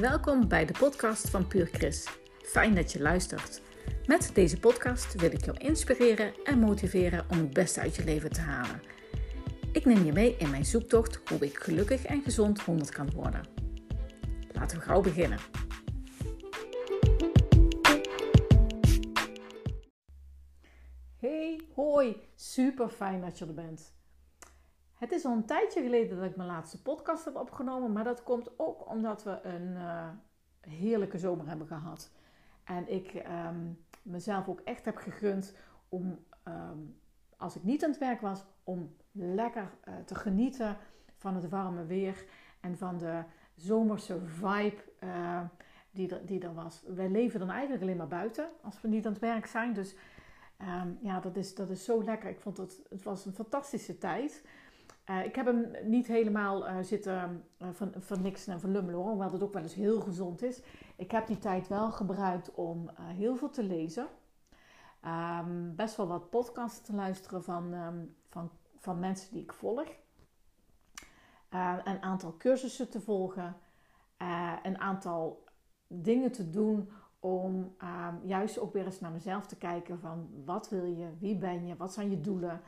Welkom bij de podcast van Puur Chris. Fijn dat je luistert. Met deze podcast wil ik jou inspireren en motiveren om het beste uit je leven te halen. Ik neem je mee in mijn zoektocht hoe ik gelukkig en gezond 100 kan worden. Laten we gauw beginnen. Hey, hoi, super fijn dat je er bent. Het is al een tijdje geleden dat ik mijn laatste podcast heb opgenomen, maar dat komt ook omdat we een uh, heerlijke zomer hebben gehad. En ik um, mezelf ook echt heb gegund om, um, als ik niet aan het werk was, om lekker uh, te genieten van het warme weer en van de zomerse vibe uh, die, er, die er was. Wij leven dan eigenlijk alleen maar buiten als we niet aan het werk zijn. Dus um, ja, dat is, dat is zo lekker. Ik vond het, het was een fantastische tijd. Uh, ik heb hem niet helemaal uh, zitten uh, van, van niks en van lummelen hoor, hoewel het ook wel eens heel gezond is. Ik heb die tijd wel gebruikt om heel veel te lezen. Um, best wel wat podcasts te luisteren van, um, van, van mensen die ik volg. een aantal cursussen te volgen. een aantal dingen te doen om juist ook weer eens naar mezelf te kijken van wat wil je, wie ben je, wat zijn je doelen.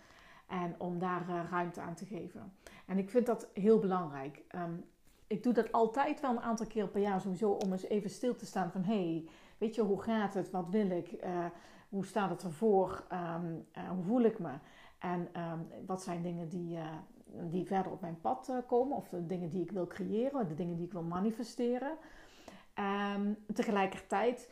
En om daar uh, ruimte aan te geven. En ik vind dat heel belangrijk. Um, ik doe dat altijd wel een aantal keer per jaar sowieso om eens even stil te staan van hey, weet je, hoe gaat het? Wat wil ik? Uh, hoe staat het ervoor? Um, uh, hoe voel ik me? En um, wat zijn dingen die, die verder op mijn pad komen? Of de dingen die ik wil creëren, de dingen die ik wil manifesteren. tegelijkertijd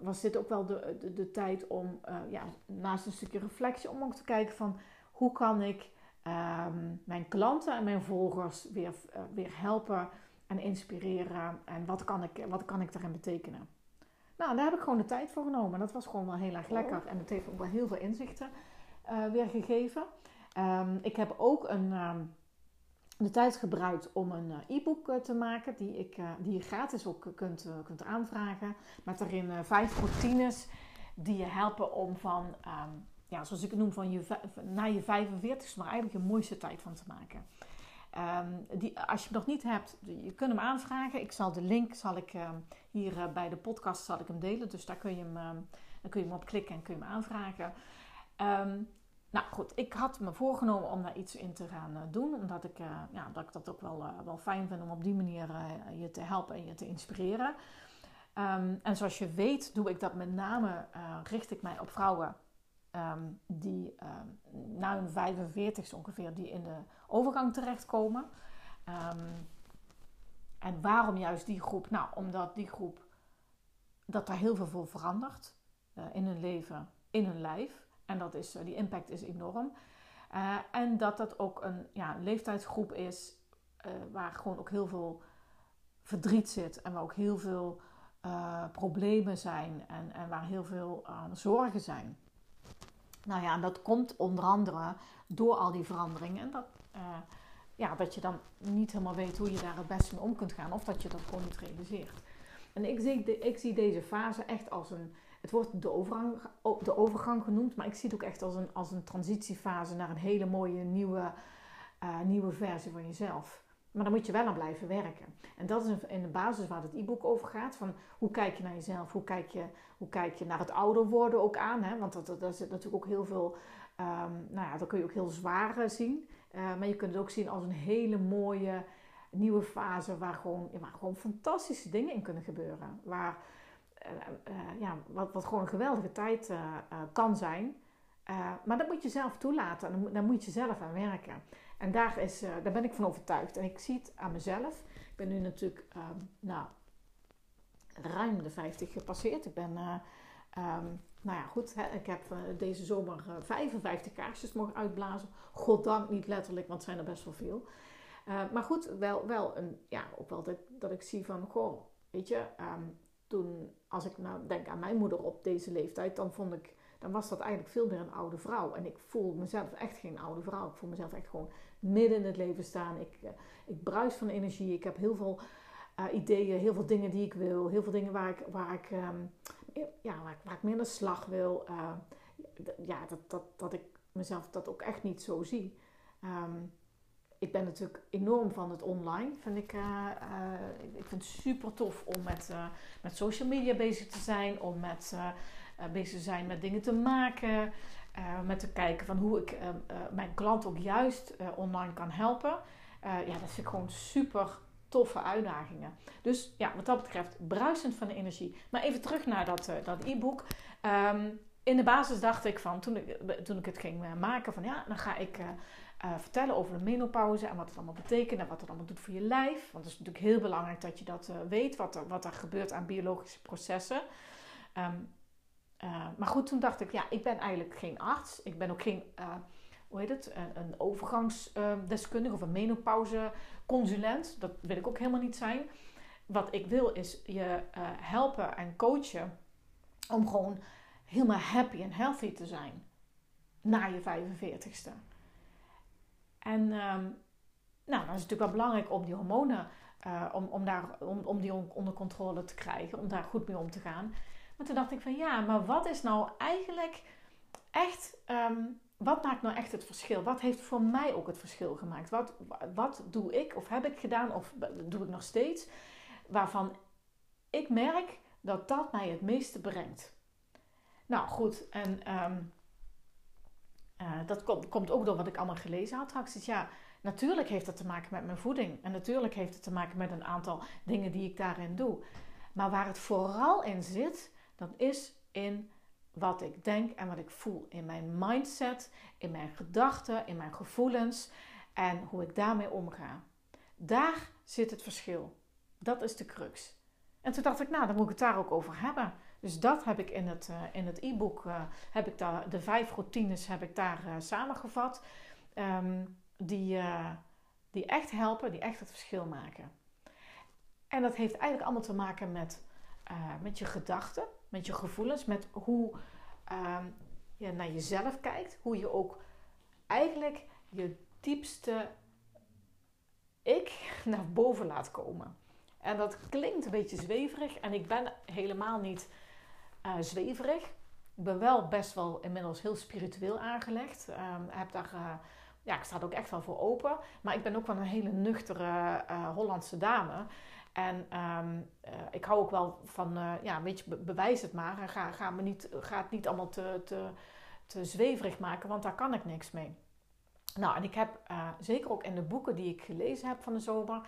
was dit ook wel de, de, de tijd om, ja, naast een stukje reflectie, om ook te kijken van hoe kan ik um, mijn klanten en mijn volgers weer, uh, weer helpen en inspireren? En wat kan, ik, wat kan ik daarin betekenen? Nou, daar heb ik gewoon de tijd voor genomen. Dat was gewoon wel heel erg lekker. En het heeft ook wel heel veel inzichten uh, weer gegeven. Um, ik heb ook een, um, de tijd gebruikt om een uh, e-book uh, te maken. Die, ik, die je gratis ook kunt, kunt aanvragen. Met daarin vijf routines die je helpen om van ja, zoals ik het noem, van je, na je 45 maar eigenlijk je mooiste tijd van te maken. Um, die, als je nog niet hebt, je kunt hem aanvragen. Ik zal de link zal ik, um, hier uh, bij de podcast zal ik hem delen. Dus daar kun je hem, um, dan kun je hem op klikken en kun je hem aanvragen. nou goed, ik had me voorgenomen om daar iets in te gaan uh, doen. Omdat ik, uh, ja, dat ik dat ook wel, wel fijn vind om op die manier je te helpen en je te inspireren. en zoals je weet doe ik dat met name, richt ik mij op vrouwen um, die um, na hun 45 ongeveer die in de overgang terechtkomen. Um, en waarom juist die groep? Nou, omdat die groep dat er heel veel voor verandert uh, in hun leven, in hun lijf. En dat is, uh, die impact is enorm. Uh, en dat dat ook een ja, leeftijdsgroep is waar gewoon ook heel veel verdriet zit en waar ook heel veel problemen zijn en, en waar heel veel zorgen zijn. Nou ja, en dat komt onder andere door al die veranderingen. En dat, uh, ja, dat je dan niet helemaal weet hoe je daar het beste mee om kunt gaan. Of dat je dat gewoon niet realiseert. En ik zie, de, ik zie deze fase echt als een... Het wordt de overgang, de overgang genoemd. Maar ik zie het ook echt als een, als een transitiefase naar een hele mooie nieuwe, uh, nieuwe versie van jezelf. Maar dan moet je wel aan blijven werken. En dat is in de basis waar het e-book over gaat. Van hoe kijk je naar jezelf? Hoe kijk je, hoe kijk je naar het ouder worden ook aan? Hè? Want dat, dat, zit natuurlijk ook heel veel... Um, nou ja, dat kun je ook heel zwaar uh, zien. Uh, maar je kunt het ook zien als een hele mooie nieuwe fase... waar gewoon, waar gewoon fantastische dingen in kunnen gebeuren. Waar, uh, ja, wat, wat gewoon een geweldige tijd kan zijn... Maar dat moet je zelf toelaten en daar moet je zelf aan werken. En daar, is, uh, daar ben ik van overtuigd. En ik zie het aan mezelf. Ik ben nu natuurlijk uh, nou, ruim de 50 gepasseerd. Ik ben, uh, um, nou ja, goed. Ik heb deze zomer 55 kaarsjes mogen uitblazen. Goddank niet letterlijk, want het zijn er best wel veel. maar goed, wel, wel een, ja, ook wel dat, dat ik zie van, goh, weet je, um, toen, als ik nou denk aan mijn moeder op deze leeftijd, dan vond ik dan was dat eigenlijk veel meer een oude vrouw. En ik voel mezelf echt geen oude vrouw. Ik voel mezelf echt gewoon midden in het leven staan. Ik, uh, ik bruis van energie. Ik heb heel veel uh, ideeën, heel veel dingen die ik wil. Heel veel dingen waar ik, waar ik, um, ja, waar waar ik meer naar slag wil. Uh, ja, dat, dat, dat ik mezelf dat ook echt niet zo zie. Um, ik ben natuurlijk enorm van het online. Vind ik, ik vind het super tof om met, met social media bezig te zijn. Om met, bezig te zijn met dingen te maken. met te kijken van hoe ik mijn klant ook juist online kan helpen. ja, dat vind ik gewoon super toffe uitdagingen. Dus ja, wat dat betreft, bruisend van de energie. Maar even terug naar dat, dat e-book. Ehm, in de basis dacht ik van, toen ik, toen ik het ging eh, maken, van ja, dan ga ik vertellen over de menopauze en wat het allemaal betekent en wat het allemaal doet voor je lijf. Want het is natuurlijk heel belangrijk dat je dat weet, wat er, wat er gebeurt aan biologische processen. Ehm, maar goed, toen dacht ik, ja, ik ben eigenlijk geen arts. Ik ben ook geen hoe heet het, een, overgangsdeskundige of een menopauzeconsulent. Dat wil ik ook helemaal niet zijn. Wat ik wil is je uh, helpen en coachen om gewoon helemaal happy en healthy te zijn na je 45ste. En um, nou, dan is natuurlijk wel belangrijk om die hormonen, om, om, daar, om, om die onder controle te krijgen, om daar goed mee om te gaan. Maar toen dacht ik van ja, maar wat is nou eigenlijk echt um, wat maakt nou echt het verschil? Wat heeft voor mij ook het verschil gemaakt? Wat, wat doe ik of heb ik gedaan of doe ik nog steeds? Waarvan ik merk dat dat mij het meeste brengt. Nou goed, en ehm, eh, dat komt, komt ook door wat ik allemaal gelezen had straks. Dus ja, natuurlijk heeft het te maken met mijn voeding. En natuurlijk heeft het te maken met een aantal dingen die ik daarin doe. Maar waar het vooral in zit, dat is in wat ik denk en wat ik voel. In mijn mindset, in mijn gedachten, in mijn gevoelens en hoe ik daarmee omga. Daar zit het verschil. Dat is de crux. En toen dacht ik, nou, dan moet ik het daar ook over hebben. Dus dat heb ik in het, uh, in het e-book, uh, heb ik daar, de vijf routines heb ik daar uh, samengevat. Um, die, die echt helpen, die echt het verschil maken. En dat heeft eigenlijk allemaal te maken met, met je gedachten met je gevoelens, met hoe uh, je naar jezelf kijkt, hoe je ook eigenlijk je diepste ik naar boven laat komen. En dat klinkt een beetje zweverig en ik ben helemaal niet uh, zweverig. Ik ben wel best wel inmiddels heel spiritueel aangelegd. Uh, heb daar, uh, ja, ik sta er ook echt wel voor open. Maar ik ben ook wel een hele nuchtere Hollandse dame. En ehm, eh, ik hou ook wel van, uh, ja, weet je, bewijs het maar. Ga, me niet, ga het niet allemaal te, te, te zweverig maken, want daar kan ik niks mee. Nou, en ik heb uh, zeker ook in de boeken die ik gelezen heb van de zomer,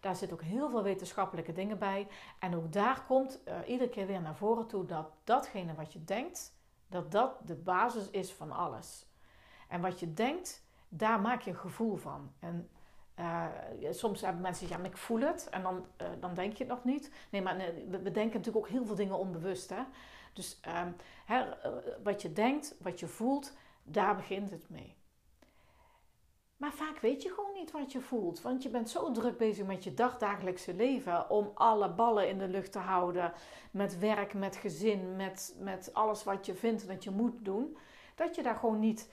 daar zit ook heel veel wetenschappelijke dingen bij. En ook daar komt iedere keer weer naar voren toe dat datgene wat je denkt, dat dat de basis is van alles. En wat je denkt, daar maak je een gevoel van. En uh, soms hebben mensen maar ik voel het en dan, uh, dan denk je het nog niet. Nee, maar we, denken natuurlijk ook heel veel dingen onbewust. Hè? Dus uh, hè, wat je denkt, wat je voelt, daar begint het mee. Maar vaak weet je gewoon niet wat je voelt. Want je bent zo druk bezig met je dagdagelijkse leven. Om alle ballen in de lucht te houden. Met werk, met gezin, met, met alles wat je vindt dat je moet doen. Dat je daar gewoon niet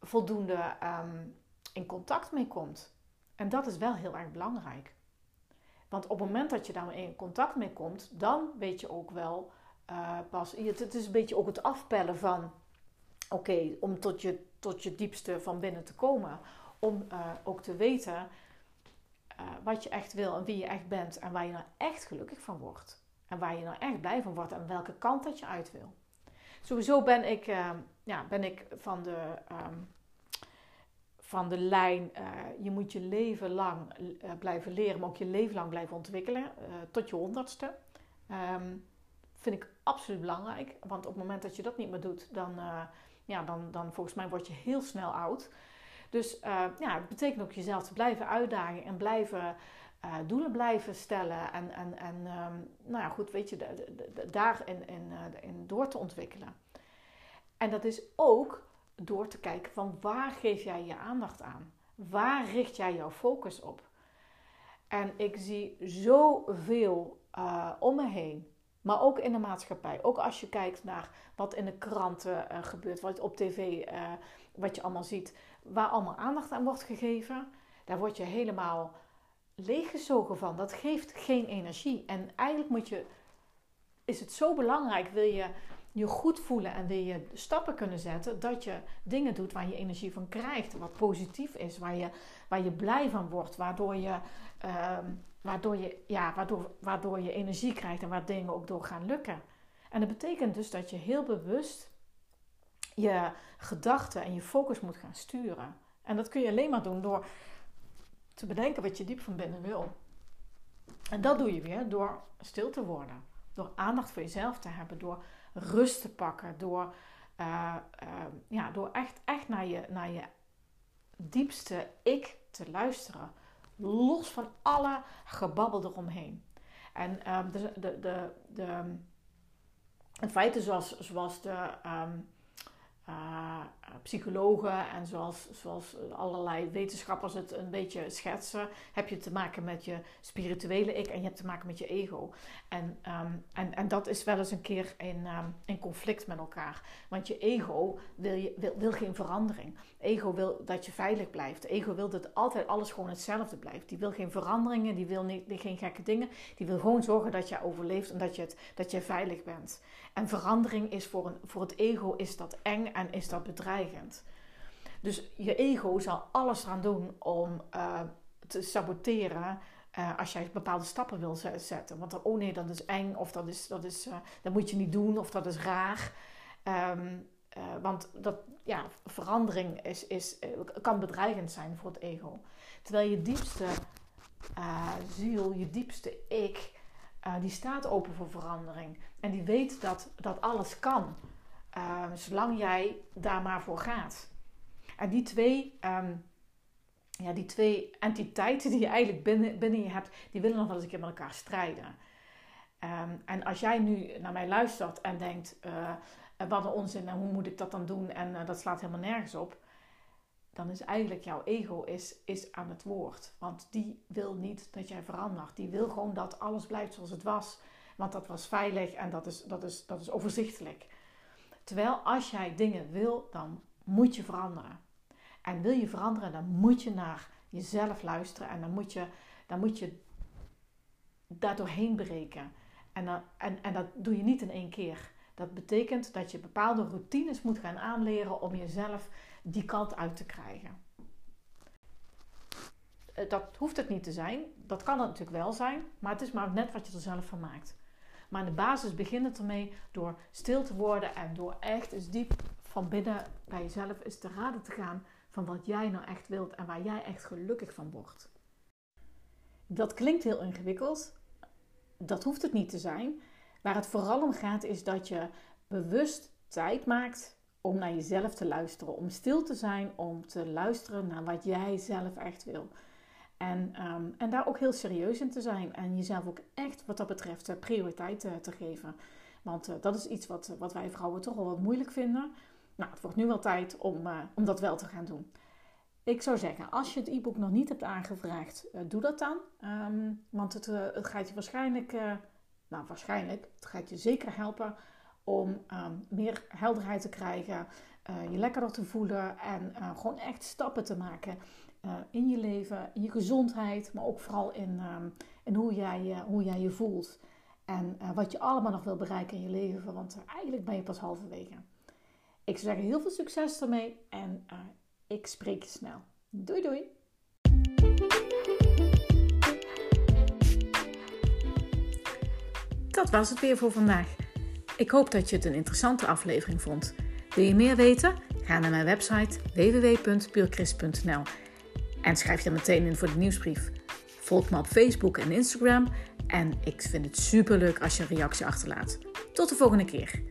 voldoende um, in contact mee komt. En dat is wel heel erg belangrijk. Want op het moment dat je daar in contact mee komt, dan weet je ook wel uh, pas. Het is een beetje ook het afpellen van. Oké, om tot je, tot je diepste van binnen te komen. Om uh, ook te weten uh, wat je echt wil en wie je echt bent. En waar je nou echt gelukkig van wordt. En waar je nou echt blij van wordt en welke kant dat je uit wil. Sowieso ben ik, ja, ben ik van de. Um, van de lijn, uh, je moet je leven lang uh, blijven leren, maar ook je leven lang blijven ontwikkelen, uh, tot je honderdste. Um, vind ik absoluut belangrijk, want op het moment dat je dat niet meer doet, dan, ja, dan, dan volgens mij word je heel snel oud. Dus ja, het betekent ook jezelf te blijven uitdagen en blijven doelen blijven stellen en, en, en um, nou ja, goed, weet je, daarin in, in door te ontwikkelen. En dat is ook door te kijken van waar geef jij je aandacht aan? Waar richt jij jouw focus op? En ik zie zoveel uh, om me heen, maar ook in de maatschappij. Ook als je kijkt naar wat in de kranten uh, gebeurt, wat op tv, uh, wat je allemaal ziet, waar allemaal aandacht aan wordt gegeven, daar word je helemaal leeggezogen van. Dat geeft geen energie. En eigenlijk moet je, is het zo belangrijk, wil je je goed voelen en wil je stappen kunnen zetten, dat je dingen doet waar je energie van krijgt, wat positief is, waar je, waar je blij van wordt, waardoor je, ehm, waardoor, je, ja, waardoor, waardoor je energie krijgt en waar dingen ook door gaan lukken. En dat betekent dus dat je heel bewust je gedachten en je focus moet gaan sturen. En dat kun je alleen maar doen door te bedenken wat je diep van binnen wil. En dat doe je weer door stil te worden. Door aandacht voor jezelf te hebben. Door rust te pakken. Door, uh, uh, ja, door echt, echt naar, je, naar je diepste ik te luisteren. Los van alle gebabbel eromheen. En um, de, de, de, de, in feite zoals, zoals de... Um, uh, psychologen en zoals, zoals allerlei wetenschappers het een beetje schetsen, heb je te maken met je spirituele ik en je hebt te maken met je ego. En, um, en, en dat is wel eens een keer in, um, in conflict met elkaar. Want je ego wil, je, wil, wil geen verandering. Ego wil dat je veilig blijft. Ego wil dat altijd alles gewoon hetzelfde blijft. Die wil geen veranderingen, die wil niet, geen gekke dingen. Die wil gewoon zorgen dat je overleeft en dat je, het, dat je veilig bent. En verandering is voor, een, voor het ego is dat eng en is dat bedreigend. Dus je ego zal alles eraan doen om uh, te saboteren uh, als jij bepaalde stappen wil zetten. Want oh nee, dat is eng of dat, is, dat, is, uh, dat moet je niet doen of dat is raar. Um, want dat, ja, verandering is, is, kan bedreigend zijn voor het ego. Terwijl je diepste ziel, je diepste ik, die staat open voor verandering. En die weet dat, dat alles kan. Um, zolang jij daar maar voor gaat. En die twee, um, ja, die twee entiteiten die je eigenlijk binnen, binnen je hebt, die willen nog wel eens een keer met elkaar strijden. Um, en als jij nu naar mij luistert en denkt, uh, wat een onzin en hoe moet ik dat dan doen en uh, dat slaat helemaal nergens op. Dan is eigenlijk jouw ego is, is aan het woord. Want die wil niet dat jij verandert. Die wil gewoon dat alles blijft zoals het was. Want dat was veilig en dat is, dat is, dat is overzichtelijk. Terwijl als jij dingen wil, dan moet je veranderen. En wil je veranderen, dan moet je naar jezelf luisteren en dan moet je, dan moet je daar doorheen breken. En, en, en dat doe je niet in één keer. Dat betekent dat je bepaalde routines moet gaan aanleren om jezelf die kant uit te krijgen. Eh, dat hoeft het niet te zijn. Dat kan het natuurlijk wel zijn, maar het is maar net wat je er zelf van maakt. Maar de basis begint het ermee door stil te worden en door echt eens diep van binnen bij jezelf eens te raden te gaan van wat jij nou echt wilt en waar jij echt gelukkig van wordt. Dat klinkt heel ingewikkeld. Dat hoeft het niet te zijn. Waar het vooral om gaat is dat je bewust tijd maakt om naar jezelf te luisteren, om stil te zijn, om te luisteren naar wat jij zelf echt wil. En, um, en daar ook heel serieus in te zijn. En jezelf ook echt wat dat betreft eh, prioriteit te, te geven. Want uh, dat is iets wat, wat wij vrouwen toch wel wat moeilijk vinden. Nou, het wordt nu wel tijd om, om dat wel te gaan doen. Ik zou zeggen, als je het e-book nog niet hebt aangevraagd, doe dat dan. Um, want het, gaat je waarschijnlijk, nou waarschijnlijk, het gaat je zeker helpen om um, meer helderheid te krijgen, je lekkerder te voelen en gewoon echt stappen te maken uh, in je leven, in je gezondheid, maar ook vooral in, in hoe, jij, uh, hoe jij je voelt. En eh, wat je allemaal nog wil bereiken in je leven, want eigenlijk ben je pas halverwege. Ik zou zeggen, heel veel succes ermee en ik spreek je snel. Doei doei! Dat was het weer voor vandaag. Ik hoop dat je het een interessante aflevering vond. Wil je meer weten? Ga naar mijn website www.puurchrist.nl en schrijf je meteen in voor de nieuwsbrief. Volg me op Facebook en Instagram. En ik vind het super leuk als je een reactie achterlaat. Tot de volgende keer.